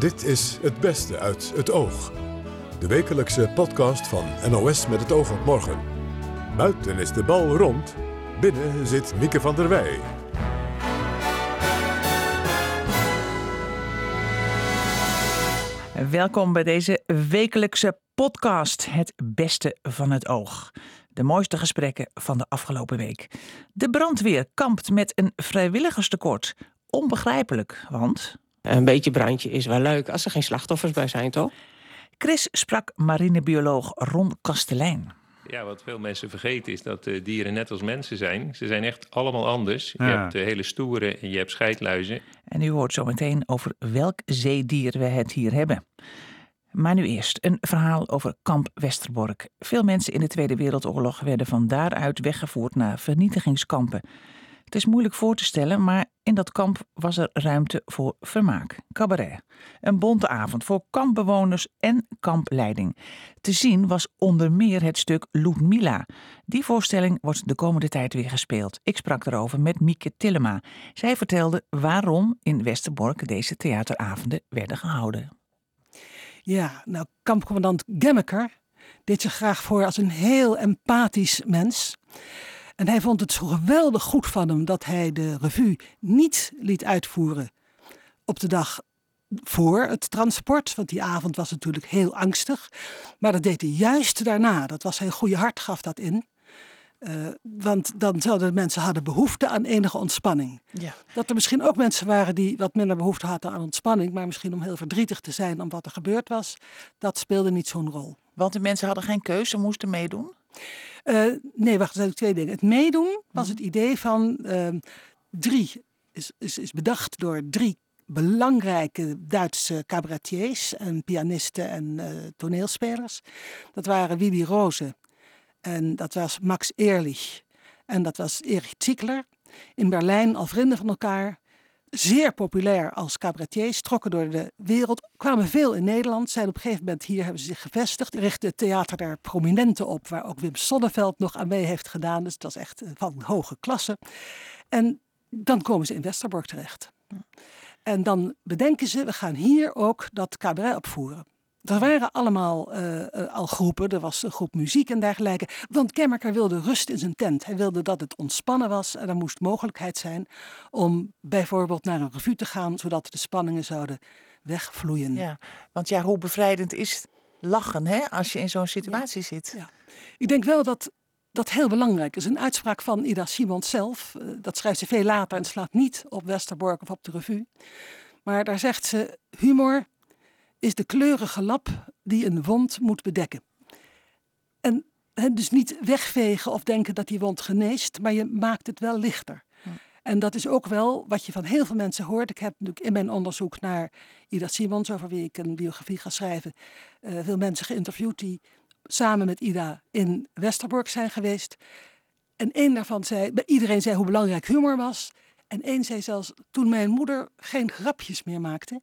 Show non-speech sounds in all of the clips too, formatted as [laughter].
Dit is Het Beste uit het Oog. De wekelijkse podcast van NOS met het oog op morgen. Buiten is de bal rond. Binnen zit Mieke van der Wij. Welkom bij deze wekelijkse podcast Het Beste van het Oog. De mooiste gesprekken van de afgelopen week. De brandweer kampt met een vrijwilligerstekort. Onbegrijpelijk, want... Een beetje brandje is wel leuk als er geen slachtoffers bij zijn, toch? Chris sprak marinebioloog Ron Kastelein. Ja, wat veel mensen vergeten is dat uh, dieren net als mensen zijn. Ze zijn echt allemaal anders. Je hebt uh, hele stoere en je hebt scheidluizen. En u hoort zo meteen over welk zeedier we het hier hebben. Maar nu eerst een verhaal over kamp Westerbork. Veel mensen in de Tweede Wereldoorlog werden van daaruit weggevoerd naar vernietigingskampen. Het is moeilijk voor te stellen, maar in dat kamp was er ruimte voor vermaak, cabaret. Een bonte avond voor kampbewoners en kampleiding. Te zien was onder meer het stuk Ludmila. Die voorstelling wordt de komende tijd weer gespeeld. Ik sprak erover met Mieke Tillema. Zij vertelde waarom in Westerbork deze theateravonden werden gehouden. Ja, nou, kampcommandant Gemmeker deed zich graag voor als een heel empathisch mens. En hij vond het zo geweldig goed van hem dat hij de revue niet liet uitvoeren op de dag voor het transport. Want die avond was natuurlijk heel angstig. Maar dat deed hij juist daarna. Dat was zijn goede hart, gaf dat in. Uh, want dan zouden de mensen hadden behoefte aan enige ontspanning. Ja. Dat er misschien ook mensen waren die wat minder behoefte hadden aan ontspanning, maar misschien om heel verdrietig te zijn om wat er gebeurd was, dat speelde niet zo'n rol. Want de mensen hadden geen keuze, moesten meedoen? Uh, nee, wacht, er zijn twee dingen. Het meedoen was het idee van uh, drie, is, is, is bedacht door drie belangrijke Duitse cabaretiers en pianisten en uh, toneelspelers. Dat waren Willy Rose en dat was Max Ehrlich en dat was Erich Ziegler. In Berlijn al vrienden van elkaar. Zeer populair als cabaretiers, trokken door de wereld, kwamen veel in Nederland, zijn op een gegeven moment hier hebben ze zich gevestigd, richtten het theater daar prominenten op, waar ook Wim Sonneveld nog aan mee heeft gedaan, dus dat is echt van hoge klasse. En dan komen ze in Westerbork terecht. En dan bedenken ze, we gaan hier ook dat cabaret opvoeren. Er waren allemaal uh, uh, al groepen, er was een groep muziek en dergelijke. Want Kemmerker wilde rust in zijn tent. Hij wilde dat het ontspannen was en er moest mogelijkheid zijn om bijvoorbeeld naar een revue te gaan, zodat de spanningen zouden wegvloeien. Ja, want ja, hoe bevrijdend is lachen hè, als je in zo'n situatie ja. zit? Ja. Ik denk wel dat dat heel belangrijk is. Een uitspraak van Ida Simons zelf, uh, dat schrijft ze veel later en slaat niet op Westerbork of op de revue. Maar daar zegt ze, humor is de kleurige lap die een wond moet bedekken. En he, dus niet wegvegen of denken dat die wond geneest, maar je maakt het wel lichter. En dat is ook wel wat je van heel veel mensen hoort. Ik heb natuurlijk in mijn onderzoek naar Ida Simons, over wie ik een biografie ga schrijven, uh, veel mensen geïnterviewd die samen met Ida in Westerbork zijn geweest. En één daarvan zei, iedereen zei hoe belangrijk humor was. En één zei zelfs, toen mijn moeder geen grapjes meer maakte,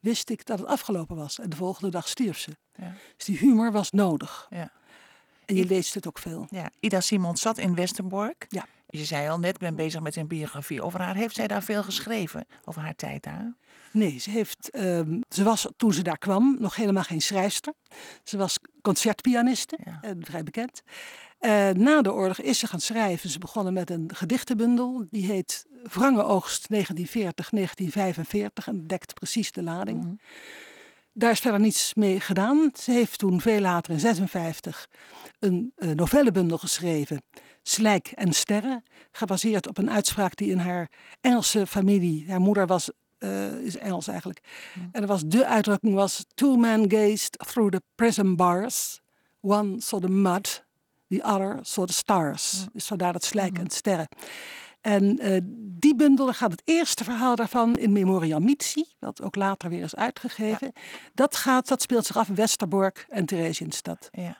wist ik dat het afgelopen was. En de volgende dag stierf ze. Ja. Dus die humor was nodig. Ja. En je leest het ook veel. Ja. Ida Simons zat in Westerbork. Ja. Je zei al net, ik ben bezig met een biografie over haar. Heeft zij daar veel geschreven over haar tijd daar? Nee, ze, heeft, um, ze was toen ze daar kwam nog helemaal geen schrijfster. Ze was concertpianiste, ja. en vrij bekend. Uh, na de oorlog is ze gaan schrijven. Ze begonnen met een gedichtenbundel. Die heet Wrange Oogst 1940-1945 en dekt precies de lading. Mm -hmm. Daar is verder niets mee gedaan. Ze heeft toen veel later in 56 een uh, novellebundel geschreven. Slijk en sterren. Gebaseerd op een uitspraak die in haar Engelse familie... Haar moeder was, uh, is Engels eigenlijk. En er was, de uitdrukking was... Two men gazed through the prison bars. One saw the mud. The other saw the stars. Mm. Dus vandaar dat slijk en sterren. En uh, die bundel, daar gaat het eerste verhaal daarvan in Memoriam Mitsi, dat ook later weer is uitgegeven. Ja. Dat, gaat, dat speelt zich af in Westerbork en Theresienstadt. Ja.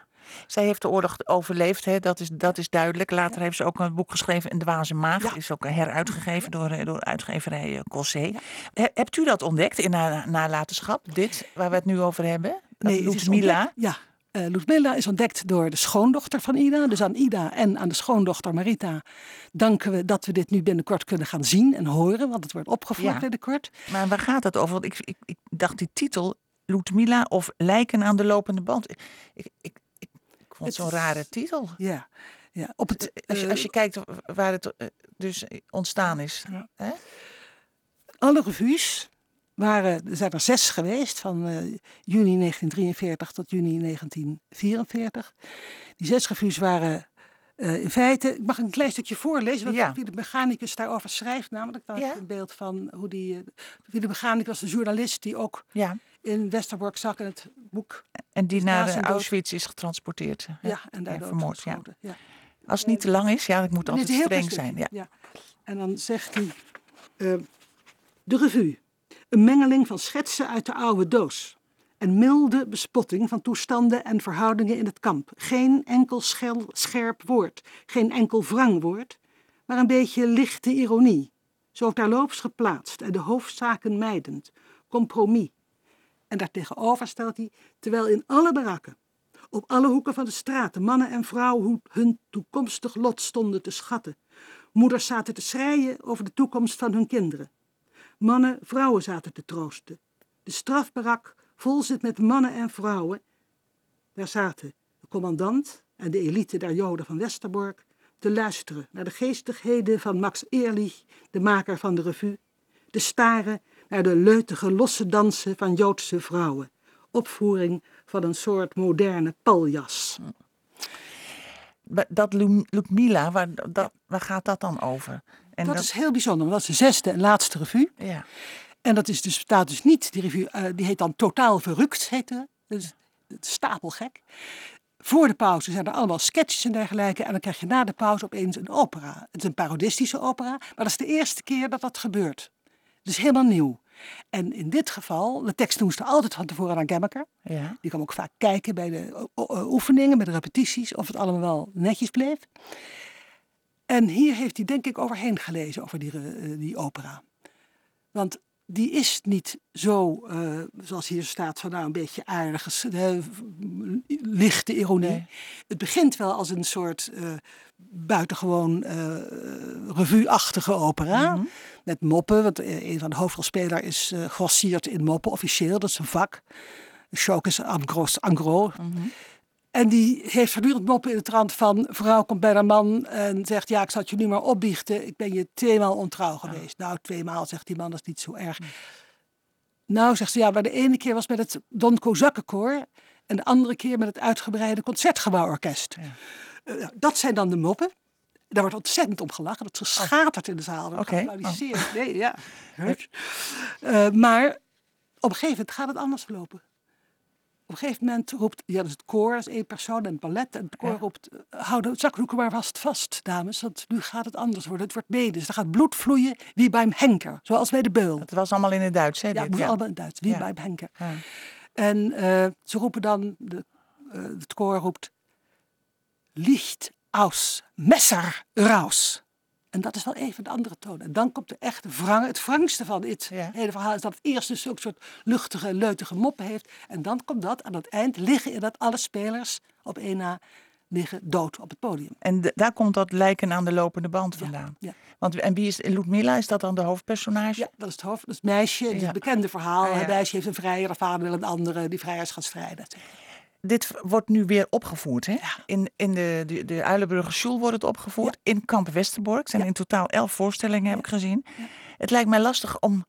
Zij heeft de oorlog overleefd, hè? Dat, is, dat is duidelijk. Later heeft ze ook een boek geschreven, Een dwaze maag. Ja. Is ook heruitgegeven door, door uitgeverij Cossé. Ja. Hebt u dat ontdekt in haar nalatenschap, dit waar we het nu over hebben? Dat nee, Ludmila? Ja, Uh, Ludmilla is ontdekt door de schoondochter van Ida. Dus aan Ida en aan de schoondochter Marita danken we dat we dit nu binnenkort kunnen gaan zien en horen. Want het wordt opgevoerd Ja. binnenkort. Maar waar gaat het over? Want ik, ik, ik dacht die titel, Ludmilla of Lijken aan de lopende band. Ik, ik vond zo'n rare titel. Ja, ja. Op het, Als je, eh, als je kijkt waar het eh, dus ontstaan is. Ja. Hè? alle revues waren, er zijn er zes geweest, van eh, juni 1943 tot juni 1944. Die zes revues waren eh, in feite, ik mag een klein stukje voorlezen, wat Ja. de mechanicus daarover schrijft, namelijk Ja. je een beeld van hoe die, eh, de mechanicus was, de journalist die ook Ja. in Westerbork zag in het boek. En die na naar dood- Auschwitz is getransporteerd. hè? Ja, en daar vermoord. Ja. Als het niet te lang is, ja, het moet altijd het een streng zijn. Ja. En dan zegt hij, eh, de revue. Een mengeling van schetsen uit de oude doos. Een milde bespotting van toestanden en verhoudingen in het kamp. Geen enkel scherp woord, geen enkel wrang woord, maar een beetje lichte ironie. Zo terloops geplaatst en de hoofdzaken mijdend. Compromis. En daartegenover stelt hij, terwijl in alle barakken, op alle hoeken van de straten, mannen en vrouwen hun toekomstig lot stonden te schatten. Moeders zaten te schreien over de toekomst van hun kinderen. Mannen, vrouwen zaten te troosten. De strafbarak vol zit met mannen en vrouwen. Daar zaten de commandant en de elite der Joden van Westerbork te luisteren naar de geestigheden van Max Ehrlich, de maker van de revue, te staren naar de leutige losse dansen van Joodse vrouwen. Opvoering van een soort moderne paljas. Dat Lu- Ludmilla, waar, dat, waar gaat dat dan over? En dat, is heel bijzonder, want dat is de zesde en laatste revue. ja. En dat is dus, staat dus niet, die revue, eh, die heet dan Totaal Verrukt, heet het. Dus stapelgek. Voor de pauze zijn er allemaal sketches en dergelijke. En dan krijg je na de pauze opeens een opera. Het is een parodistische opera, maar dat is de eerste keer dat dat gebeurt. Is helemaal nieuw. En in dit geval, de tekst moest er altijd van tevoren aan Gemmeker. ja. Die kwam ook vaak kijken bij de o- o- oefeningen, bij de repetities, of het allemaal wel netjes bleef. En hier heeft hij denk ik overheen gelezen over die, eh, die opera. Want die is niet zo, eh, zoals hier staat, van nou een beetje aardige, lichte ironie. Nee. Het begint wel als een soort eh, buitengewoon eh revue-achtige opera. Mhm. Met moppen, want een van de hoofdrolspelers is gegrossierd in moppen, officieel, dat is een vak. Shock is en gros, en gros. Mhm. En die heeft voortdurend moppen in de trant van... vrouw komt bij haar man en zegt... ja, ik zal het je nu maar opbiechten. Ik ben je tweemaal ontrouw geweest. Nou, tweemaal, zegt die man, dat is niet zo erg. Nou, zegt ze, ja, maar de ene keer was met het Don Kozakkenkoor... en de andere keer met het uitgebreide Concertgebouworkest. Eh, nou, dat zijn dan de moppen. Daar wordt ontzettend om gelachen. Dat schatert in de zaal. Wordt Oké. geapplaudisseerd. Nee, ja. [laughs] Eh, maar op een gegeven moment gaat het anders verlopen. Op een gegeven moment roept, ja, dus het koor is één persoon en het ballet. En het koor Ja. roept, eh, hou de zakdoeken maar vast vast, dames. Want nu gaat het anders worden. Het wordt mee. Dus er gaat bloed vloeien wie bij hem henker. Zoals bij de beul. Het was allemaal in het Duits, hè? Ja, het moet allemaal in het Duits. Wie Ja. bij hem henker. En eh, ze roepen dan, de, eh, het koor roept, licht aus, messer raus. En dat is wel even de andere toon. En dan komt de echte wrang. Het wrangste van dit Ja. hele verhaal is dat het eerst dus ook een soort luchtige, leutige moppen heeft. En dan komt dat aan het eind liggen in dat alle spelers op één na liggen dood op het podium. En de- daar komt dat lijken aan de lopende band vandaan. ja. Want, en wie is Ludmilla? Is dat dan de hoofdpersonage? Ja, dat is het hoofd. Dat is het meisje. Het is het bekende verhaal. Ah, ja. Het meisje heeft een vrijer, de vader wil een andere. Die vrijers gaat strijden. Dit wordt nu weer opgevoerd, hè? In, in de, de, de Uilenburger Schul wordt het opgevoerd. In Kamp Westerbork. Zijn Ja. in totaal elf voorstellingen, heb ik gezien. Het lijkt mij lastig om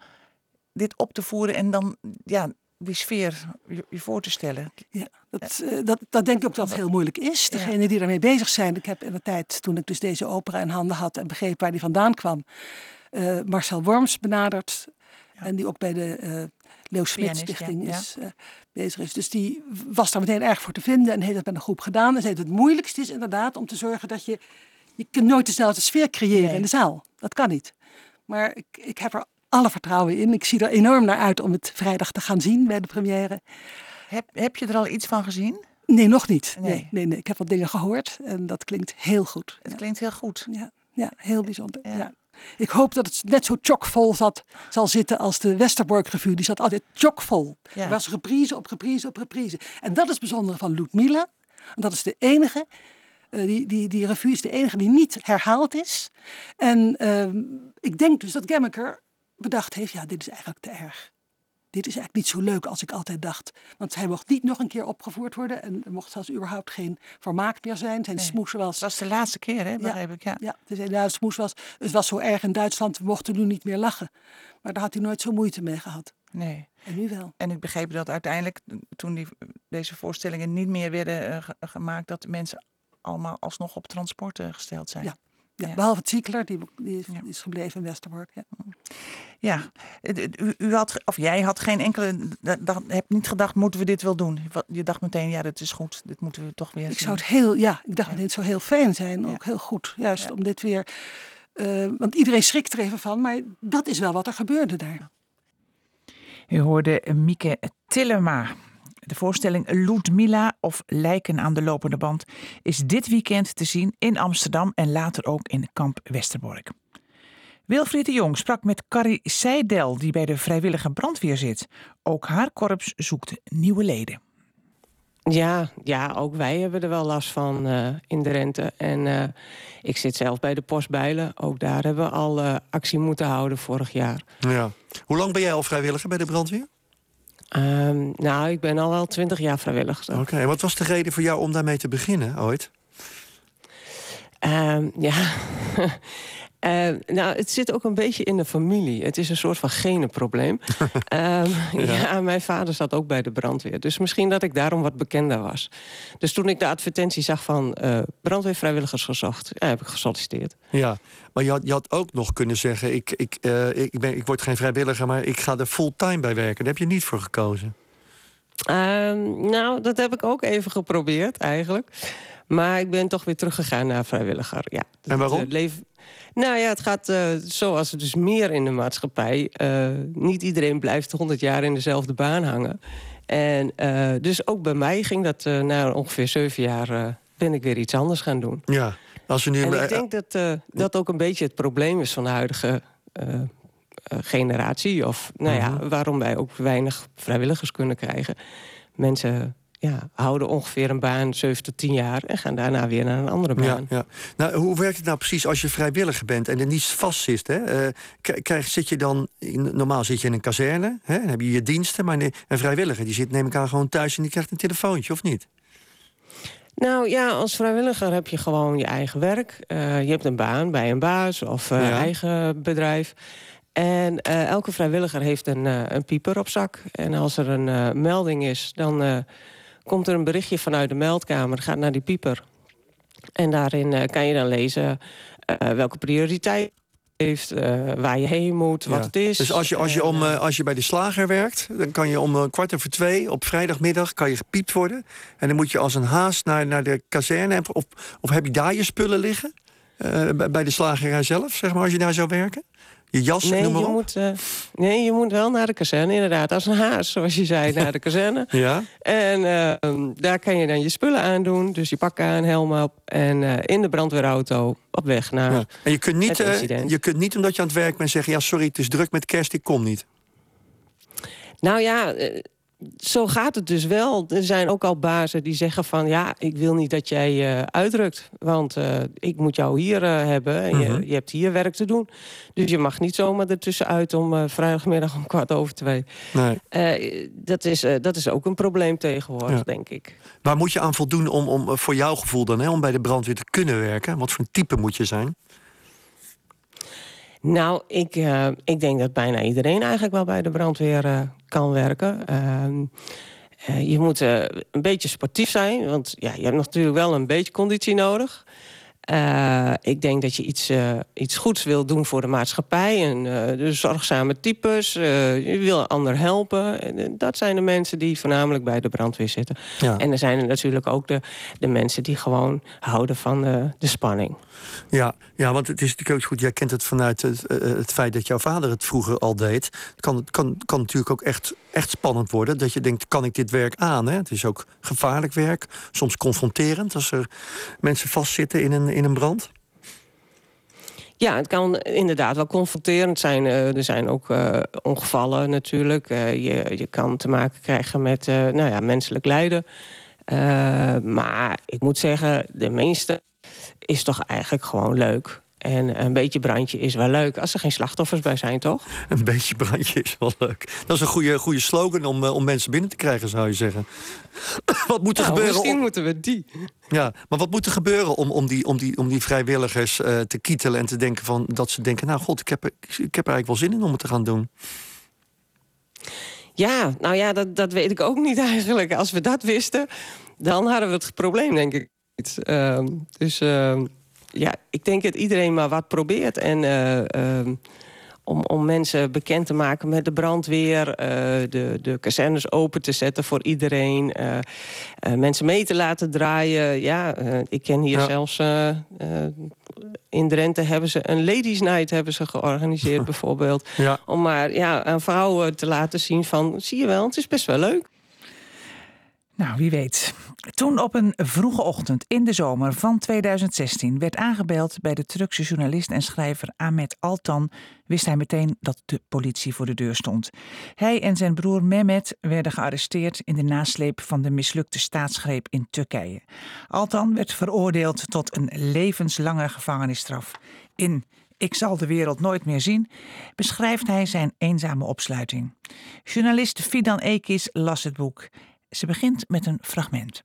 dit op te voeren en dan ja, die sfeer je, je voor te stellen. Ja, dat, eh, dat, dat denk ik ook dat het heel moeilijk is. Degenen die daarmee bezig zijn. Ik heb in de tijd, toen ik dus deze opera in handen had en begreep waar die vandaan kwam, eh, Marcel Worms benaderd. En die ook bij de eh Leo Smit ja, Stichting ja. is, eh, bezig is. Dus die was daar meteen erg voor te vinden en heeft het met een groep gedaan. En zei het moeilijkste is inderdaad om te zorgen dat je... Je kunt nooit dezelfde sfeer creëren Nee. in de zaal. Dat kan niet. Maar ik, ik heb er alle vertrouwen in. Ik zie er enorm naar uit om het vrijdag te gaan zien bij de première. Heb, heb je er al iets van gezien? Nee, nog niet. Nee. Nee. Nee, nee, Ik heb wat dingen gehoord en dat klinkt heel goed. Het Ja, klinkt heel goed. ja, ja heel bijzonder. Ja. Ja. Ik hoop dat het net zo chockvol zat, zal zitten als de Westerbork Revue. Die zat altijd chockvol. Ja. Er was reprise op reprise op reprise. En dat is het bijzondere van Ludmilla. En dat is de enige, eh, die, die, die revue is de enige die niet herhaald is. En ehm, ik denk dus dat Gemmeker bedacht heeft, ja, dit is eigenlijk te erg. Dit is eigenlijk niet zo leuk als ik altijd dacht. Want hij mocht niet nog een keer opgevoerd worden. En er mocht zelfs überhaupt geen vermaak meer zijn. Zijn Nee. smoes was Het was de laatste keer, hè, begreep ik. Ja. ja, het, is, nou, het smoes was, het was zo erg in Duitsland, we mochten nu niet meer lachen. Maar daar had hij nooit zo moeite mee gehad. Nee. En nu wel. En ik begreep dat uiteindelijk, toen die, deze voorstellingen niet meer werden eh, ge- gemaakt, dat de mensen allemaal alsnog op transport gesteld zijn. Ja. Ja. Behalve Ziegler, die, die is, Ja. die is gebleven in Westerbork. Ja. Ja, u, u had, of jij had geen enkele, dat, dat, hebt niet gedacht, moeten we dit wel doen? Je dacht meteen, ja, dit is goed, dit moeten we toch weer Ik zien. zou het heel, ja, ik dacht Ja. dat dit zou heel fijn zijn. Ook heel goed, juist om dit weer... eh, want iedereen schrikt er even van, maar dat is wel wat er gebeurde daar. U hoorde Mieke Tillema. De voorstelling Ludmilla of Lijken aan de lopende band is dit weekend te zien in Amsterdam en later ook in Kamp Westerbork. Wilfried de Jong sprak met Carrie Seidel, die bij de vrijwillige brandweer zit. Ook haar korps zoekt nieuwe leden. Ja, ja, ook wij hebben er wel last van eh, in de rente. En eh, ik zit zelf bij de Postbijlen. Ook daar hebben we al eh, actie moeten houden vorig jaar. Ja. Hoe lang ben jij al vrijwilliger bij de brandweer? Ehm, nou, ik ben al wel twintig jaar vrijwilliger. Oké, en wat was de reden voor jou om daarmee te beginnen ooit? Ehm, ja. [laughs] Ehm, nou, het zit ook een beetje in de familie. Het is een soort van genenprobleem. [laughs] Ehm, ja. mijn vader zat ook bij de brandweer. Dus misschien dat ik daarom wat bekender was. Dus toen ik de advertentie zag van eh brandweervrijwilligers gezocht... Ja, heb ik gesolliciteerd. Ja, maar je had, je had ook nog kunnen zeggen... Ik, ik, eh, ik, ben, ik word geen vrijwilliger, maar ik ga er fulltime bij werken. Daar heb je niet voor gekozen. Ehm, nou, dat heb ik ook even geprobeerd eigenlijk. Maar ik ben toch weer teruggegaan naar vrijwilliger. Ja, En waarom? Het leven... Nou ja, het gaat eh, zoals het dus meer in de maatschappij. eh, niet iedereen blijft 100 jaar in dezelfde baan hangen. En eh, dus ook bij mij ging dat eh, na ongeveer zeven jaar... eh, ben ik weer iets anders gaan doen. Ja, als we nu... En eh, ik denk dat eh, dat ook een beetje het probleem is van de huidige eh, eh, generatie. Of nou ja, Mhm. waarom wij ook weinig vrijwilligers kunnen krijgen. Mensen ja, houden ongeveer een baan 7 tot 10 jaar en gaan daarna weer naar een andere ja, baan. ja. Nou, hoe werkt het nou precies als je vrijwilliger bent en er niets vast zit? Hè? K- krijg, zit je dan, normaal zit je in een kazerne, hè? dan heb je je diensten, maar nee, een vrijwilliger die zit neem ik aan gewoon thuis en die krijgt een telefoontje, of niet? Nou ja, als vrijwilliger heb je gewoon je eigen werk. Eh, je hebt een baan bij een baas of eh, Ja. eigen bedrijf. En elke vrijwilliger heeft een, een pieper op zak. En als er een melding is, dan komt er een berichtje vanuit de meldkamer. Gaat naar die pieper. En daarin eh, kan je dan lezen eh, welke prioriteit heeft, eh, waar je heen moet, wat Ja. het is. Dus als je, als, je om, als je bij de slager werkt, dan kan je om kwart over twee op vrijdagmiddag kan je gepiept worden. En dan moet je als een haas naar, naar de kazerne. Of, of heb je daar je spullen liggen? Bij- bij de slagerij zelf, zeg maar, als je daar zou werken? Je jas, Nee noem maar je, op. moet, eh, nee, je moet wel naar de kazerne, inderdaad. Als een haas, zoals je zei, naar de [laughs] kazerne. Ja, En eh, daar kan je dan je spullen aandoen. Dus je pak aan, helm op. En eh, in de brandweerauto op weg naar... ja. En je kunt, niet, eh, je kunt niet, omdat je aan het werk bent, zeggen... ja, sorry, het is druk met kerst, ik kom niet. Nou ja, zo gaat het dus wel. Er zijn ook al bazen die zeggen van... ja, ik wil niet dat jij eh uitrukt. Want eh, ik moet jou hier eh, hebben. En Mhm. je, je hebt hier werk te doen. Dus je mag niet zomaar ertussenuit om vrijdagmiddag om kwart over twee. Nee. Dat, is, dat is ook een probleem tegenwoordig, Ja. denk ik. Waar moet je aan voldoen om, om voor jouw gevoel dan... Hè, om bij de brandweer te kunnen werken? Wat voor een type moet je zijn? Nou, ik, eh, ik denk dat bijna iedereen eigenlijk wel bij de brandweer eh, kan werken. Ehm, eh, je moet een beetje sportief zijn, want ja, je hebt natuurlijk wel een beetje conditie nodig. Eh, ik denk dat je iets, eh, iets goeds wil doen voor de maatschappij. En, eh, de zorgzame types, je wil een ander helpen. En, dat zijn de mensen die voornamelijk bij de brandweer zitten. Ja. En er zijn er natuurlijk ook de, de mensen die gewoon houden van de, de spanning. Ja, ja, want het is natuurlijk ook goed. Jij kent het vanuit het, het feit dat jouw vader het vroeger al deed. Het kan, kan, kan natuurlijk ook echt, echt spannend worden. Dat je denkt, kan ik dit werk aan? Hè? Het is ook gevaarlijk werk. Soms confronterend als er mensen vastzitten in een, in een brand. Ja, het kan inderdaad wel confronterend zijn. Uh, er zijn ook uh, ongevallen natuurlijk. Uh, je, je kan te maken krijgen met nou ja, menselijk lijden. maar ik moet zeggen, de meeste is toch eigenlijk gewoon leuk. En een beetje brandje is wel leuk als er geen slachtoffers bij zijn, toch? Een beetje brandje is wel leuk. Dat is een goede, goede slogan om, om mensen binnen te krijgen, zou je zeggen. [coughs] wat moet er nou, gebeuren? Misschien moeten we die. Ja, maar wat moet er gebeuren om, om, die, om, die, om die vrijwilligers uh, te kietelen en te denken van dat ze denken: Nou, god, ik heb, er, ik heb er eigenlijk wel zin in om het te gaan doen? Ja, nou ja, dat, dat weet ik ook niet [laughs] eigenlijk. Als we dat wisten, dan hadden we het probleem, denk ik. Uh, dus uh, ja, ik denk dat iedereen maar wat probeert. En uh, om, om mensen bekend te maken met de brandweer, uh, de, de kazernes open te zetten voor iedereen, uh, uh, mensen mee te laten draaien. Ja, ik ken hier ja. zelfs in Drenthe hebben ze een ladies night hebben ze georganiseerd [laughs] bijvoorbeeld. Ja. Om maar ja, aan vrouwen te laten zien van, zie je wel, het is best wel leuk. Nou, wie weet. Toen op een vroege ochtend in de zomer van 2016 werd aangebeld bij de Turkse journalist en schrijver Ahmet Altan, wist hij meteen dat de politie voor de deur stond. Hij en zijn broer Mehmet werden gearresteerd in de nasleep van de mislukte staatsgreep in Turkije. Altan werd veroordeeld tot een levenslange gevangenisstraf. In Ik zal de wereld nooit meer zien beschrijft hij zijn eenzame opsluiting. Journalist Fidan Ekis las het boek. Ze begint met een fragment.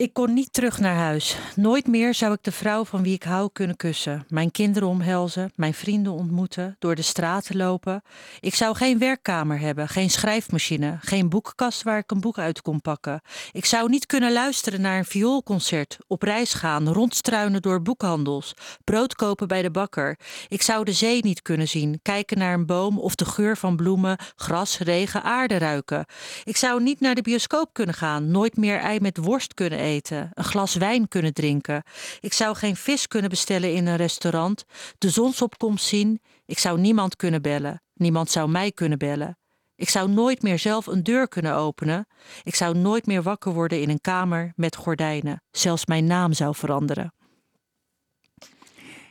Ik kon niet terug naar huis. Nooit meer zou ik de vrouw van wie ik hou kunnen kussen, mijn kinderen omhelzen, mijn vrienden ontmoeten, door de straten lopen. Ik zou geen werkkamer hebben, geen schrijfmachine, geen boekenkast waar ik een boek uit kon pakken. Ik zou niet kunnen luisteren naar een vioolconcert, op reis gaan, rondstruinen door boekhandels, brood kopen bij de bakker. Ik zou de zee niet kunnen zien, kijken naar een boom of de geur van bloemen, gras, regen, aarde ruiken. Ik zou niet naar de bioscoop kunnen gaan, nooit meer ei met worst kunnen eten eten, een glas wijn kunnen drinken. Ik zou geen vis kunnen bestellen in een restaurant, de zonsopkomst zien. Ik zou niemand kunnen bellen. Niemand zou mij kunnen bellen. Ik zou nooit meer zelf een deur kunnen openen. Ik zou nooit meer wakker worden in een kamer met gordijnen. Zelfs mijn naam zou veranderen.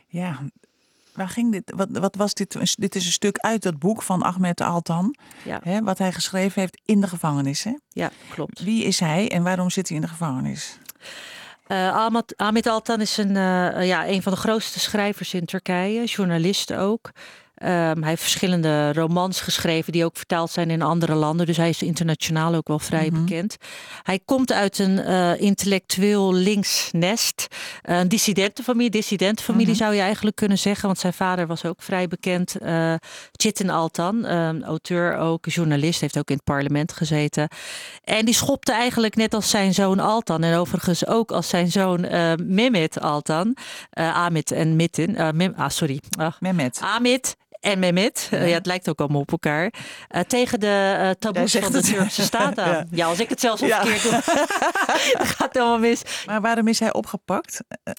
Ja, waar ging dit? Wat, wat was dit? Dit is een stuk uit dat boek van Ahmed Altan. Ja. Hè, wat hij geschreven heeft in de gevangenis. Hè? Ja, klopt. Wie is hij en waarom zit hij in de gevangenis? Uh, Ahmed, Ahmet Altan is een, uh, ja, een van de grootste schrijvers in Turkije, journalist ook. Um, hij heeft verschillende romans geschreven die ook vertaald zijn in andere landen. Dus hij is internationaal ook wel vrij mm -hmm. bekend. Hij komt uit een uh, intellectueel links nest. Een dissidentenfamilie. Dissidentenfamilie mm -hmm. zou je eigenlijk kunnen zeggen. Want zijn vader was ook vrij bekend. Uh, Chitin Altan, um, auteur ook, journalist. Heeft ook in het parlement gezeten. En die schopte eigenlijk net als zijn zoon Altan. En overigens ook als zijn zoon uh, Mehmet Altan. Amit en Mitin. Mem ah, sorry. Ach. Mehmet. Amit en Mehmet, ja. ja. het lijkt ook allemaal op elkaar, uh, tegen de uh, taboes van de. Turkse staat [laughs] aan. ja. ja. als ik het zelfs al ja. verkeerd doe, [laughs] dan gaat het helemaal mis. Maar waarom is hij opgepakt? Uh,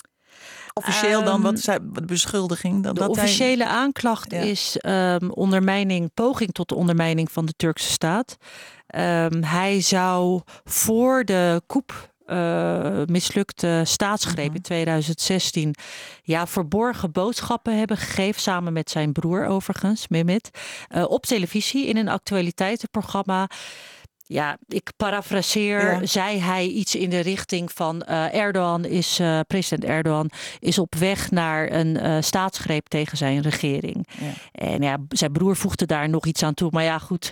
officieel dan, wat is hij, de beschuldiging? Dat, de dat officiële hij... aanklacht is um, ondermijning, poging tot de ondermijning van de Turkse staat. Um, hij zou voor de coup uh, mislukte staatsgreep in 2016 ja, verborgen boodschappen hebben gegeven, samen met zijn broer overigens, Mehmet, uh, op televisie in een actualiteitenprogramma. Ja, ik parafraseer, ja. zei hij iets in de richting van uh, Erdogan is, uh, president Erdogan is op weg naar een uh, staatsgreep tegen zijn regering. Ja. En ja, zijn broer voegde daar nog iets aan toe. Maar ja, goed,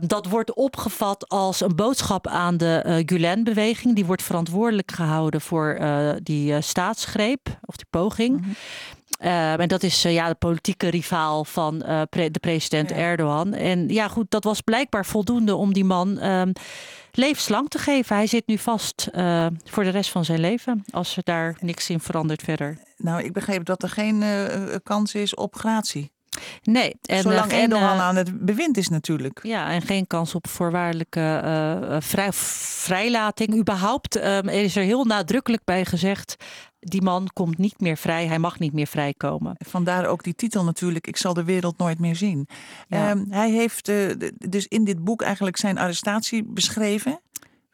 dat wordt opgevat als een boodschap aan de Gulen-beweging. Die wordt verantwoordelijk gehouden voor die staatsgreep of die poging. Mm -hmm. Uh, en dat is uh, ja, de politieke rivaal van uh, pre de president ja. Erdogan. En ja, goed, dat was blijkbaar voldoende om die man um, levenslang te geven. Hij zit nu vast voor de rest van zijn leven, als er daar niks in verandert verder. Nou, ik begreep dat er geen kans is op gratie. Nee. En, Zolang Erdogan aan het bewind is natuurlijk. Ja, en geen kans op voorwaardelijke uh, vrij, vrijlating. Überhaupt um, er is er heel nadrukkelijk bij gezegd... die man komt niet meer vrij, hij mag niet meer vrijkomen. Vandaar ook die titel natuurlijk, ik zal de wereld nooit meer zien. Ja. Um, hij heeft uh, dus in dit boek eigenlijk zijn arrestatie beschreven...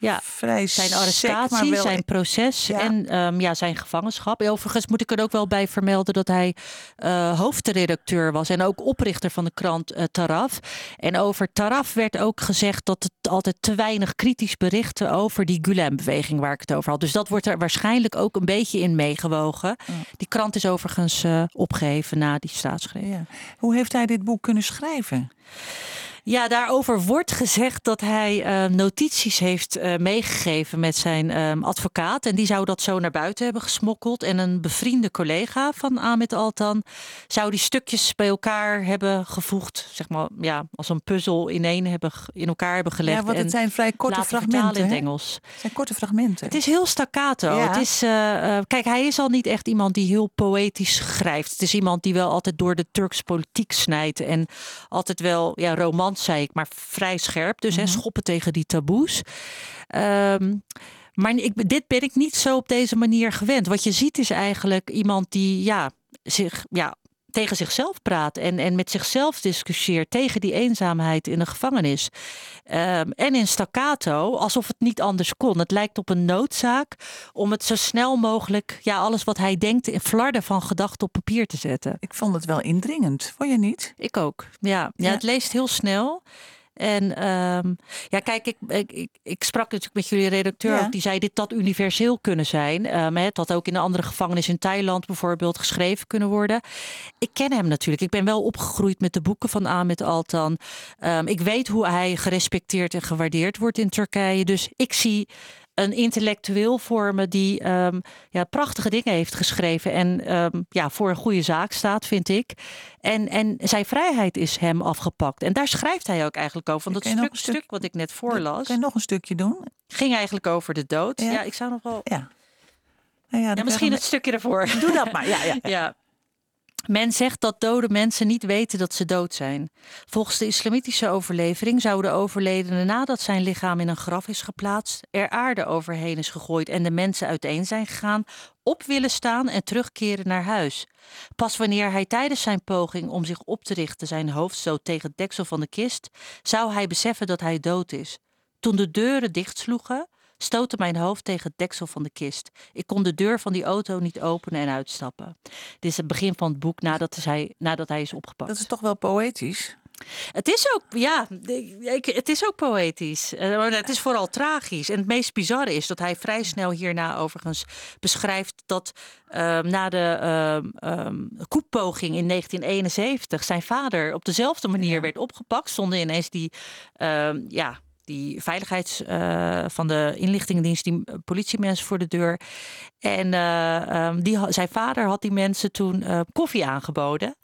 Ja, vrij zijn arrestatie, maar wel- zijn proces Ja. en ehm, ja, zijn gevangenschap. Overigens moet ik er ook wel bij vermelden dat hij eh, hoofdredacteur was en ook oprichter van de krant eh, Taraf. En over Taraf werd ook gezegd dat het altijd te weinig kritisch berichten over die Gulen-beweging waar ik het over had. Dus dat wordt er waarschijnlijk ook een beetje in meegewogen. Die krant is overigens eh, opgeheven na die staatsgreep. Hoe heeft hij dit boek kunnen schrijven? Ja, daarover wordt gezegd dat hij eh, notities heeft eh, meegegeven met zijn ehm, advocaat. En die zou dat zo naar buiten hebben gesmokkeld. En een bevriende collega van Ahmed Altan zou die stukjes bij elkaar hebben gevoegd. Zeg maar, ja, als een puzzel ineen hebben, in elkaar hebben gelegd. Ja, want het zijn vrij korte fragmenten. in het? Engels. Het zijn korte fragmenten. Het is heel staccato. Ja. Het is, eh, eh, kijk, hij is al niet echt iemand die heel poëtisch schrijft. Het is iemand die wel altijd door de Turks politiek snijdt. En altijd wel, ja, romans zei ik, maar vrij scherp. Dus hè, schoppen tegen die taboes. Ehm, maar ik, dit ben ik niet zo op deze manier gewend. Wat je ziet is eigenlijk iemand die ja, zich ja, tegen zichzelf praat en, en met zichzelf discussieert tegen die eenzaamheid in de gevangenis. Ehm, en in staccato, alsof het niet anders kon. Het lijkt op een noodzaak om het zo snel mogelijk, ja, alles wat hij denkt, in flarden van gedachten op papier te zetten. Ik vond het wel indringend, vond je niet? Ik ook. Ja, ja, Ja. het leest heel snel. En ehm, ja, kijk, ik, ik, ik, ik sprak natuurlijk met jullie redacteur Ja. ook. Die zei dit dat universeel kunnen zijn. Ehm, het had ook in een andere gevangenis in Thailand bijvoorbeeld geschreven kunnen worden. Ik ken hem natuurlijk. Ik ben wel opgegroeid met de boeken van Ahmet Altan. Ehm, ik weet hoe hij gerespecteerd en gewaardeerd wordt in Turkije. Dus ik zie een intellectueel voor me die ehm, ja, prachtige dingen heeft geschreven. En ehm, ja, voor een goede zaak staat, vind ik. En, en zijn vrijheid is hem afgepakt. En daar schrijft hij ook eigenlijk over. Want Kun dat stuk, een stuk- stuk wat ik net voorlas, Kan je nog een stukje doen? ging eigenlijk over de dood. Ja. Ja, ik zou nog wel. Ja. Nou ja, Ja, misschien het stukje ervoor. Doe dat maar. Ja, ja. [laughs] Ja. Men zegt dat dode mensen niet weten dat ze dood zijn. Volgens de islamitische overlevering zou de overledene nadat zijn lichaam in een graf is geplaatst, er aarde overheen is gegooid en de mensen uiteen zijn gegaan, op willen staan en terugkeren naar huis. Pas wanneer hij tijdens zijn poging om zich op te richten zijn hoofd stoot tegen het deksel van de kist, zou hij beseffen dat hij dood is. Toen de deuren dichtsloegen, stootte mijn hoofd tegen het deksel van de kist. Ik kon de deur van die auto niet openen en uitstappen. Dit is het begin van het boek nadat hij, nadat hij is opgepakt. Dat is toch wel poëtisch? Het is ook, ja, ik, het is ook poëtisch. Eh, maar Het is vooral tragisch. En het meest bizarre is dat hij vrij snel hierna overigens beschrijft dat ehm, na de koepoging in 1971 zijn vader op dezelfde manier werd opgepakt. Stonden ineens die, ja, die veiligheids eh, van de inlichtingendienst, die eh, politiemensen voor de deur. En eh, ehm, die, zijn vader had die mensen toen eh, koffie aangeboden.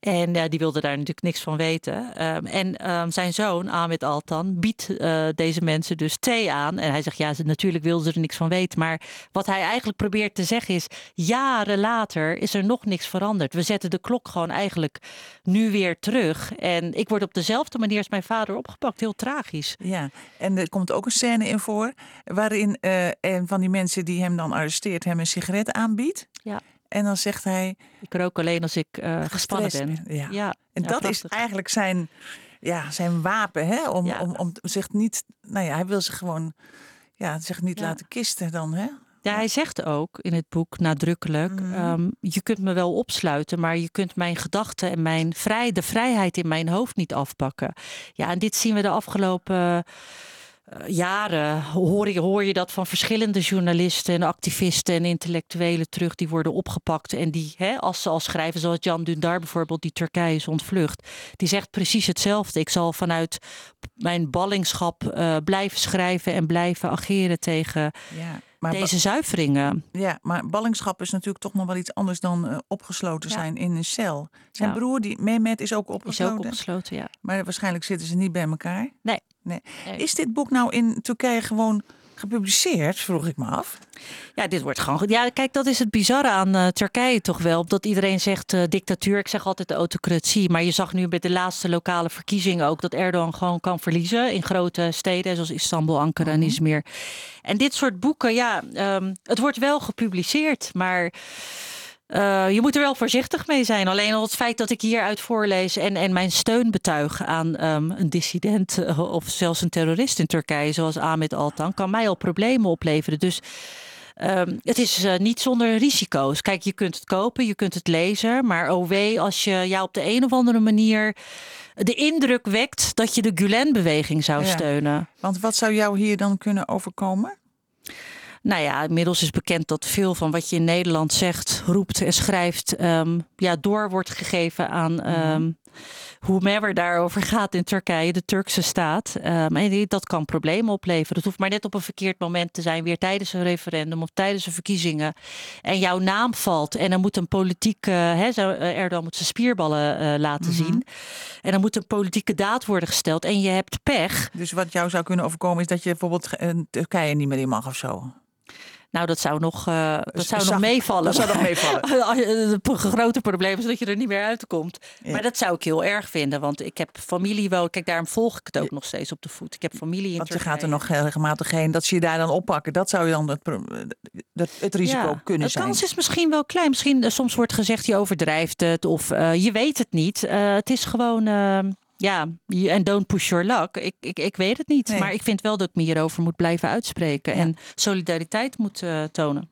En die wilde daar natuurlijk niks van weten. Ehm, en ehm, zijn zoon, Ahmed Altan, biedt eh, deze mensen dus thee aan. En hij zegt, ja, natuurlijk wilden ze er niks van weten. Maar wat hij eigenlijk probeert te zeggen is... jaren later is er nog niks veranderd. We zetten de klok gewoon eigenlijk nu weer terug. En ik word op dezelfde manier als mijn vader opgepakt. Heel tragisch. Ja, en er komt ook een scène in voor waarin een van die mensen die hem dan arresteert hem een sigaret aanbiedt. Ja. En dan zegt hij. Ik rook alleen als ik eh, gespannen ben. Ja. Ja, En ja, dat is eigenlijk zijn, ja, zijn wapen, hè? Om, Ja. om, om zich niet. Nou ja, hij wil zich gewoon. Ja, zich niet laten kisten dan, hè? Ja, hij zegt ook in het boek nadrukkelijk: ehm, je kunt me wel opsluiten, maar je kunt mijn gedachten en mijn vrij, de vrijheid in mijn hoofd niet afpakken. Ja, en dit zien we de afgelopen jaren. Hoor je, hoor je dat van verschillende journalisten en activisten en intellectuelen terug, die worden opgepakt. En die, hè, als ze al schrijven, zoals Jan Dündar bijvoorbeeld, die Turkije is ontvlucht, die zegt precies hetzelfde. Ik zal vanuit mijn ballingschap eh, blijven schrijven en blijven ageren tegen Ja. Maar, deze zuiveringen. ja, maar ballingschap is natuurlijk toch nog wel iets anders dan eh, opgesloten Ja. zijn in een cel. Zijn Ja. broer, die Mehmet, is ook Is opgesloten. ook opgesloten, ja. Maar waarschijnlijk zitten ze niet bij elkaar. Nee. nee. Nee. Is dit boek nou in Turkije gewoon gepubliceerd, vroeg ik me af. Ja, dit wordt gewoon goed. Ja, kijk, dat is het bizarre aan eh, Turkije toch wel. Dat iedereen zegt eh, dictatuur. Ik zeg altijd de autocratie. Maar je zag nu bij de laatste lokale verkiezingen ook dat Erdogan gewoon kan verliezen in grote steden zoals Istanbul, Ankara en Izmir. En dit soort boeken, ja, ehm, het wordt wel gepubliceerd, maar Uh, je moet er wel voorzichtig mee zijn. Alleen al het feit dat ik hieruit voorlees en, en mijn steun betuig aan um, een dissident uh, of zelfs een terrorist in Turkije, zoals Ahmed Altan, kan mij al problemen opleveren. Dus um, het is uh, niet zonder risico's. Kijk, je kunt het kopen, je kunt het lezen, maar wee als je jou op de een of andere manier de indruk wekt dat je de Gulen-beweging zou ja. steunen. Want wat zou jou hier dan kunnen overkomen? Nou ja, inmiddels is bekend dat veel van wat je in Nederland zegt, roept en schrijft, um, ja, door wordt gegeven aan um, whomever daarover gaat in Turkije, de Turkse staat. Um, en dat kan problemen opleveren. Het hoeft maar net op een verkeerd moment te zijn, weer tijdens een referendum of tijdens een verkiezingen. En jouw naam valt en dan moet een politiek, uh, Erdogan moet zijn spierballen uh, laten -hmm. zien. En dan moet een politieke daad worden gesteld en je hebt pech. Dus wat jou zou kunnen overkomen is dat je bijvoorbeeld Turkije niet meer in mag of zo? Nou, dat zou nog, uh, dat dus zou nog meevallen. Dat zou nog meevallen. [laughs] Het grote probleem is dat je er niet meer uitkomt. Ja. Maar dat zou ik heel erg vinden. Want ik heb familie wel. Kijk, daarom volg ik het ook nog steeds op de voet. Ik heb familie in Want je gaat er nog regelmatig heen. Dat ze je daar dan oppakken. Dat zou je dan het, het, het risico ja, kunnen de zijn. De kans is misschien wel klein. Misschien uh, soms wordt gezegd je overdrijft het. Of uh, je weet het niet. het is gewoon ja, en don't push your luck. Ik, ik, ik weet het niet. Nee. Maar ik vind wel dat ik me hierover moet blijven uitspreken. Ja. En solidariteit moet uh, tonen.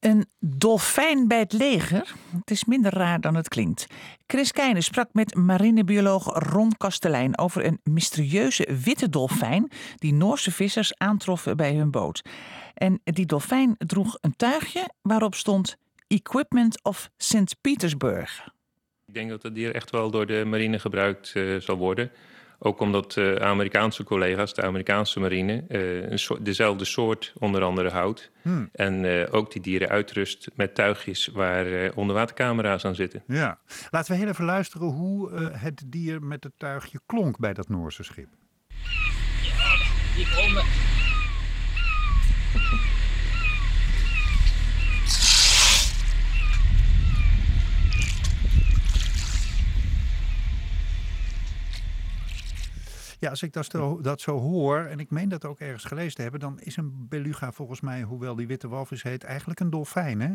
Een dolfijn bij het leger. Het is minder raar dan het klinkt. Chris Keijnen sprak met marinebioloog Ron Kastelein over een mysterieuze witte dolfijn die Noorse vissers aantroffen bij hun boot. En die dolfijn droeg een tuigje waarop stond Equipment of St. Petersburg. Ik denk dat het dier echt wel door de marine gebruikt uh, zal worden. Ook omdat uh, Amerikaanse collega's, de Amerikaanse marine, uh, een so dezelfde soort onder andere houdt. Hmm. En ook die dieren uitrust met tuigjes waar onderwatercamera's aan zitten. Ja, laten we heel even luisteren hoe het dier met het tuigje klonk bij dat Noorse schip. Ja, die komen. Ja, als ik dat zo, dat zo hoor, en ik meen dat ook ergens gelezen te hebben, dan is een beluga volgens mij, hoewel die witte walvis heet, eigenlijk een dolfijn, hè?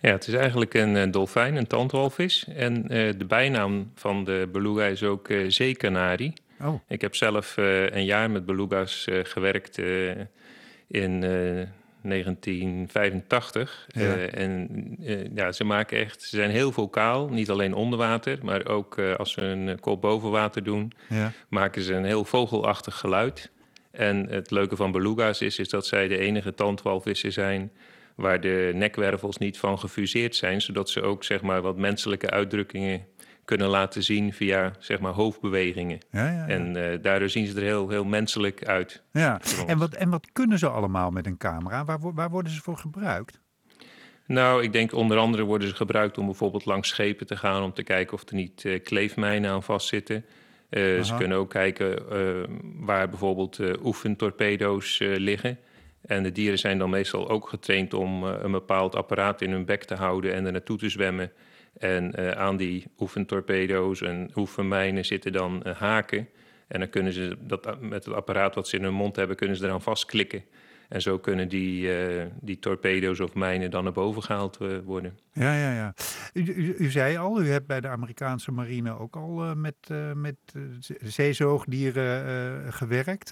Ja, het is eigenlijk een uh, dolfijn, een tandwalvis. En uh, de bijnaam van de beluga is ook uh, zeekanarie. Oh. Ik heb zelf een jaar met beluga's gewerkt in 1985. Ja. Uh, en uh, ja, ze maken echt, ze zijn heel vocaal, niet alleen onder water, maar ook uh, als ze een kop boven water doen, ja. maken ze een heel vogelachtig geluid. En het leuke van beluga's is, is dat zij de enige tandwalvissen zijn waar de nekwervels niet van gefuseerd zijn, zodat ze ook zeg maar wat menselijke uitdrukkingen kunnen laten zien via zeg maar hoofdbewegingen. Ja, ja, ja. En uh, daardoor zien ze er heel, heel menselijk uit. Ja, en wat, en wat kunnen ze allemaal met een camera? Waar, waar worden ze voor gebruikt? Nou, ik denk onder andere worden ze gebruikt om bijvoorbeeld langs schepen te gaan... om te kijken of er niet uh, kleefmijnen aan vastzitten. Uh, ze kunnen ook kijken waar bijvoorbeeld oefentorpedo's liggen. En de dieren zijn dan meestal ook getraind om een bepaald apparaat in hun bek te houden... en er naartoe te zwemmen en uh, aan die oefentorpedo's en oefenmijnen zitten dan uh, haken. En dan kunnen ze dat met het apparaat wat ze in hun mond hebben, kunnen ze eraan vastklikken. En zo kunnen die, die torpedo's of mijnen dan naar boven gehaald worden. Ja, ja, ja. U, u, u, zei al, u hebt bij de Amerikaanse marine ook al met, met zeezoogdieren gewerkt.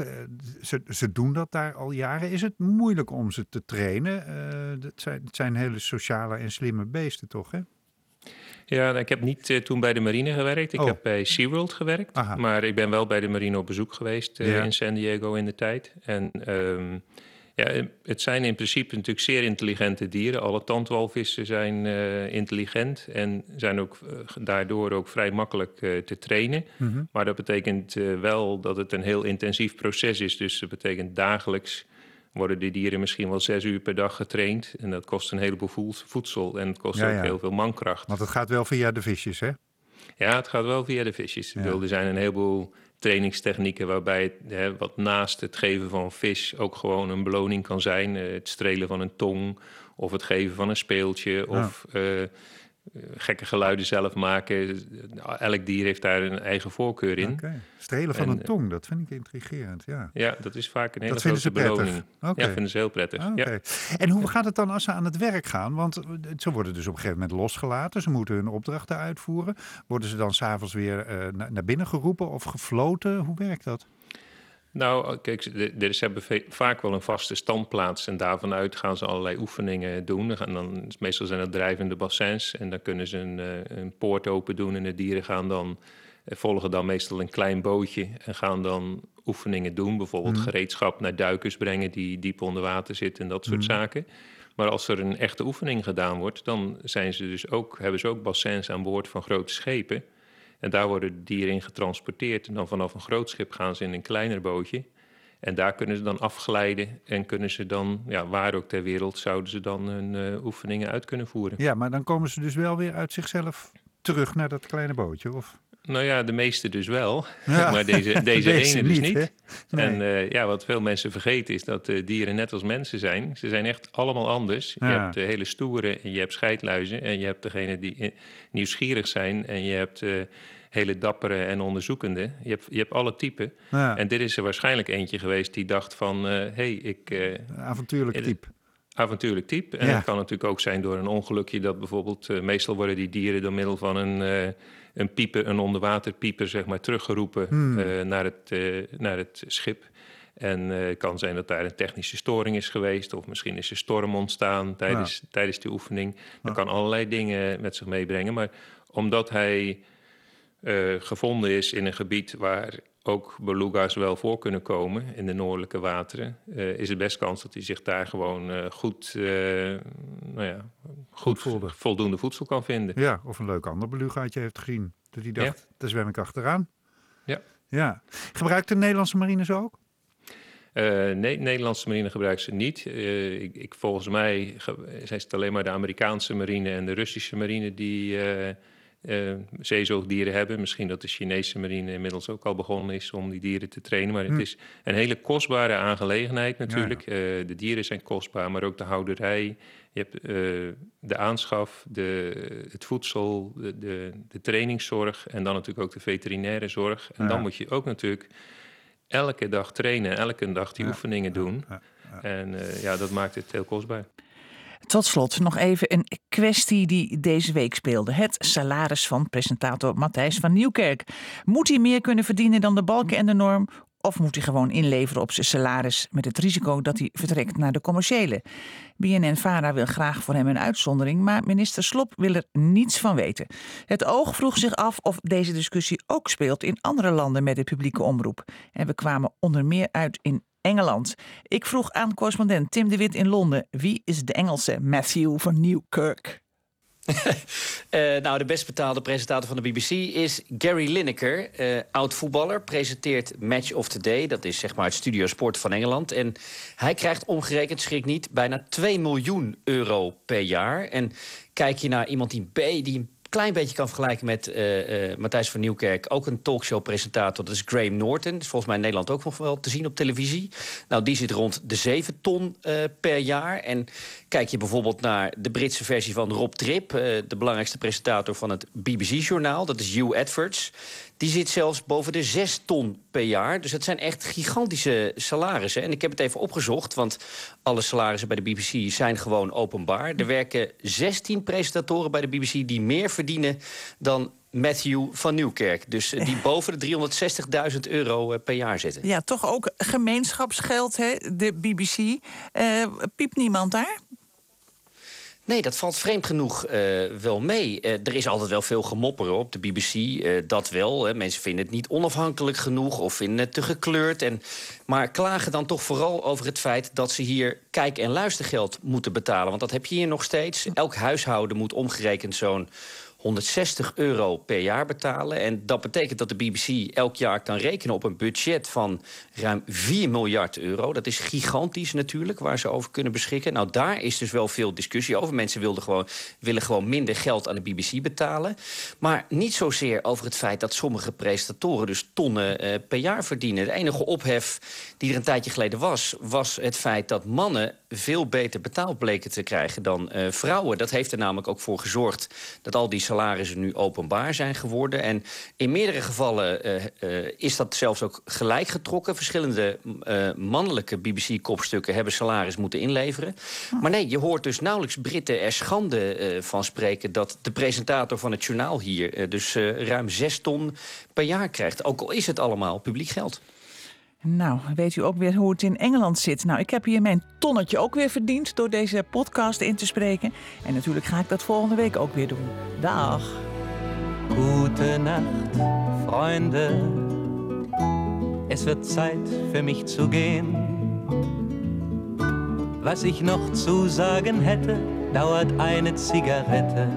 ze, ze doen dat daar al jaren. Is het moeilijk om ze te trainen? het, zijn, het zijn hele sociale en slimme beesten, toch? Hè? Ja, ik heb niet uh, toen bij de marine gewerkt. Ik oh. heb bij SeaWorld gewerkt. Aha. Maar ik ben wel bij de marine op bezoek geweest uh, Ja. in San Diego in de tijd. En ehm, ja, het zijn in principe natuurlijk zeer intelligente dieren. Alle tandwalvissen zijn eh, intelligent en zijn ook eh, daardoor ook vrij makkelijk eh, te trainen. Mhm. Maar dat betekent eh, wel dat het een heel intensief proces is. Dus dat betekent dagelijks worden die dieren misschien wel zes uur per dag getraind. En dat kost een heleboel voed- voedsel en het kost Ja, ook ja. heel veel mankracht. Want het gaat wel via de visjes, hè? Ja, het gaat wel via de visjes. Ik Ja. bedoel, er zijn een heleboel trainingstechnieken waarbij het, hè, wat naast het geven van vis ook gewoon een beloning kan zijn. Eh, het strelen van een tong of het geven van een speeltje. Of eh, gekke geluiden zelf maken. Elk dier heeft daar een eigen voorkeur in. Okay. Strelen van En, een tong, dat vind ik intrigerend. Ja. Ja, dat is vaak een hele Dat vinden grote ze beloning. Ja, vinden ze heel prettig. Ah, ja. En hoe gaat het dan als ze aan het werk gaan? Want eh, ze worden dus op een gegeven moment losgelaten. Ze moeten hun opdrachten uitvoeren. Worden ze dan s'avonds weer eh, na- naar binnen geroepen of gefloten? Hoe werkt dat? Nou, kijk, ze- de- ze hebben vaak wel een vaste standplaats. En daarvan uit gaan ze allerlei oefeningen doen. En dan, meestal zijn dat drijvende bassins. En dan kunnen ze een, eh, een poort open doen. En de dieren gaan dan, eh, volgen dan meestal een klein bootje. En gaan dan oefeningen doen. Bijvoorbeeld Mhm. gereedschap naar duikers brengen die diep onder water zitten. En dat soort Mhm. zaken. Maar als er een echte oefening gedaan wordt, dan zijn ze dus ook, hebben ze ook bassins aan boord van grote schepen. En daar worden de dieren in getransporteerd. En dan vanaf een groot schip gaan ze in een kleiner bootje. En daar kunnen ze dan afglijden en kunnen ze dan, ja, waar ook ter wereld, zouden ze dan hun eh, oefeningen uit kunnen voeren. Ja, maar dan komen ze dus wel weer uit zichzelf terug naar dat kleine bootje? Of? Nou ja, de meeste dus wel, Ja. [laughs] maar deze, [laughs] deze, ene dus niet? Nee. En eh, ja, wat veel mensen vergeten is dat eh, dieren net als mensen zijn. Ze zijn echt allemaal anders. Je hebt de hele stoere en je hebt scheidluizen. En je hebt degene die eh, nieuwsgierig zijn. En je hebt eh, hele dappere en onderzoekende. Je hebt, je hebt alle typen. Ja, En dit is er waarschijnlijk eentje geweest die dacht van... hé, hey, ik... eh, avontuurlijk eh, type. avontuurlijk type. En Ja. het kan natuurlijk ook zijn door een ongelukje dat bijvoorbeeld... eh, meestal worden die dieren door middel van een, eh, een pieper, een onderwaterpieper, zeg maar, teruggeroepen Hmm. eh, naar, het, eh, naar het schip. En eh, het kan zijn dat daar een technische storing is geweest... of misschien is er storm ontstaan tijdens, tijdens die oefening. Dat Ja. kan allerlei dingen met zich meebrengen. Maar omdat hij gevonden is in een gebied waar ook beluga's wel voor kunnen komen in de noordelijke wateren, eh, is het best kans dat hij zich daar gewoon eh, goed, eh, nou ja, goed, voldoende voedsel kan vinden. Ja, of een leuk ander belugaatje heeft gezien. Dat hij dacht, daar zwem ik achteraan. Ja. ja. Gebruikt de Nederlandse marine ze ook? Nee, Nederlandse marine gebruikt ze niet. Ik, ik, volgens mij zijn het alleen maar de Amerikaanse marine en de Russische marine die eh, zeezoogdieren hebben. Misschien dat de Chinese marine inmiddels ook al begonnen is om die dieren te trainen. Maar Hm. het is een hele kostbare aangelegenheid natuurlijk. Eh, de dieren zijn kostbaar, maar ook de houderij. Je hebt eh, de aanschaf, de, het voedsel, de, de, de trainingszorg en dan natuurlijk ook de veterinaire zorg. En Ja. dan moet je ook natuurlijk elke dag trainen, elke dag die oefeningen doen. En ja, dat maakt het heel kostbaar. Tot slot nog even een kwestie die deze week speelde. Het salaris van presentator Matthijs van Nieuwkerk. Moet hij meer kunnen verdienen dan de balken en de norm? Of moet hij gewoon inleveren op zijn salaris met het risico dat hij vertrekt naar de commerciële? BNN-Vara wil graag voor hem een uitzondering, maar minister Slop wil er niets van weten. Het oog vroeg zich af of deze discussie ook speelt in andere landen met de publieke omroep. En we kwamen onder meer uit in Engeland. Ik vroeg aan correspondent Tim de Wit in Londen: wie is de Engelse Matthew van Newkirk? [laughs] Eh, nou, de best betaalde presentator van de BBC is Gary Lineker. eh, oud voetballer, presenteert Match of the Day. Dat is zeg maar het studio sport van Engeland. En hij krijgt omgerekend, schrik niet, bijna 2 miljoen euro per jaar. En kijk je naar iemand die, die een klein beetje kan vergelijken met eh, Matthijs van Nieuwkerk... ook een talkshow-presentator, dat is Graham Norton. Dat is volgens mij in Nederland ook nog wel te zien op televisie. Nou, die zit rond de 7 ton eh, per jaar. En kijk je bijvoorbeeld naar de Britse versie van Rob Tripp... eh, de belangrijkste presentator van het BBC-journaal, dat is Hugh Edwards... Die zit zelfs boven de 6 ton per jaar. Dus dat zijn echt gigantische salarissen. En ik heb het even opgezocht, want alle salarissen bij de BBC zijn gewoon openbaar. Er werken 16 presentatoren bij de BBC die meer verdienen dan Matthew van Nieuwkerk. Dus eh, die [laughs] boven de 360.000 euro eh, per jaar zitten. Ja, toch ook gemeenschapsgeld, hè? de BBC. Eh piept niemand daar? Nee, dat valt vreemd genoeg wel mee. Er is altijd wel veel gemopper op de BBC, dat wel. Hè. Mensen vinden het niet onafhankelijk genoeg of vinden het te gekleurd. En, maar klagen dan toch vooral over het feit dat ze hier kijk- en luistergeld moeten betalen. Want dat heb je hier nog steeds. Elk huishouden moet omgerekend zo'n 160 euro per jaar betalen. En dat betekent dat de BBC elk jaar kan rekenen op een budget van ruim 4 miljard euro. Dat is gigantisch natuurlijk, waar ze over kunnen beschikken. Nou, daar is dus wel veel discussie over. Mensen wilden gewoon, willen gewoon minder geld aan de BBC betalen. Maar niet zozeer over het feit dat sommige presentatoren dus tonnen uh, per jaar verdienen. De enige ophef die er een tijdje geleden was, was het feit dat mannen veel beter betaald bleken te krijgen dan uh, vrouwen. Dat heeft er namelijk ook voor gezorgd dat al die salarissen nu openbaar zijn geworden. En in meerdere gevallen uh, uh, is dat zelfs ook gelijk getrokken. Verschillende mannelijke BBC-kopstukken hebben salaris moeten inleveren. Maar nee, je hoort dus nauwelijks Britten er schande van spreken... dat de presentator van het journaal hier dus ruim zes ton per jaar krijgt. Ook al is het allemaal publiek geld. Nou, weet u ook weer hoe het in Engeland zit? Nou, ik heb hier mijn tonnetje ook weer verdiend door deze podcast in te spreken. En natuurlijk ga ik dat volgende week ook weer doen. Dag. Gute Nacht, Freunde. Es wird Zeit für mich zu gehen. Was ich noch zu sagen hätte, dauert eine Zigarette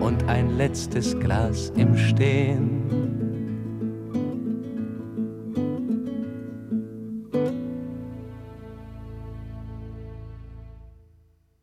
und ein letztes Glas im Stehen.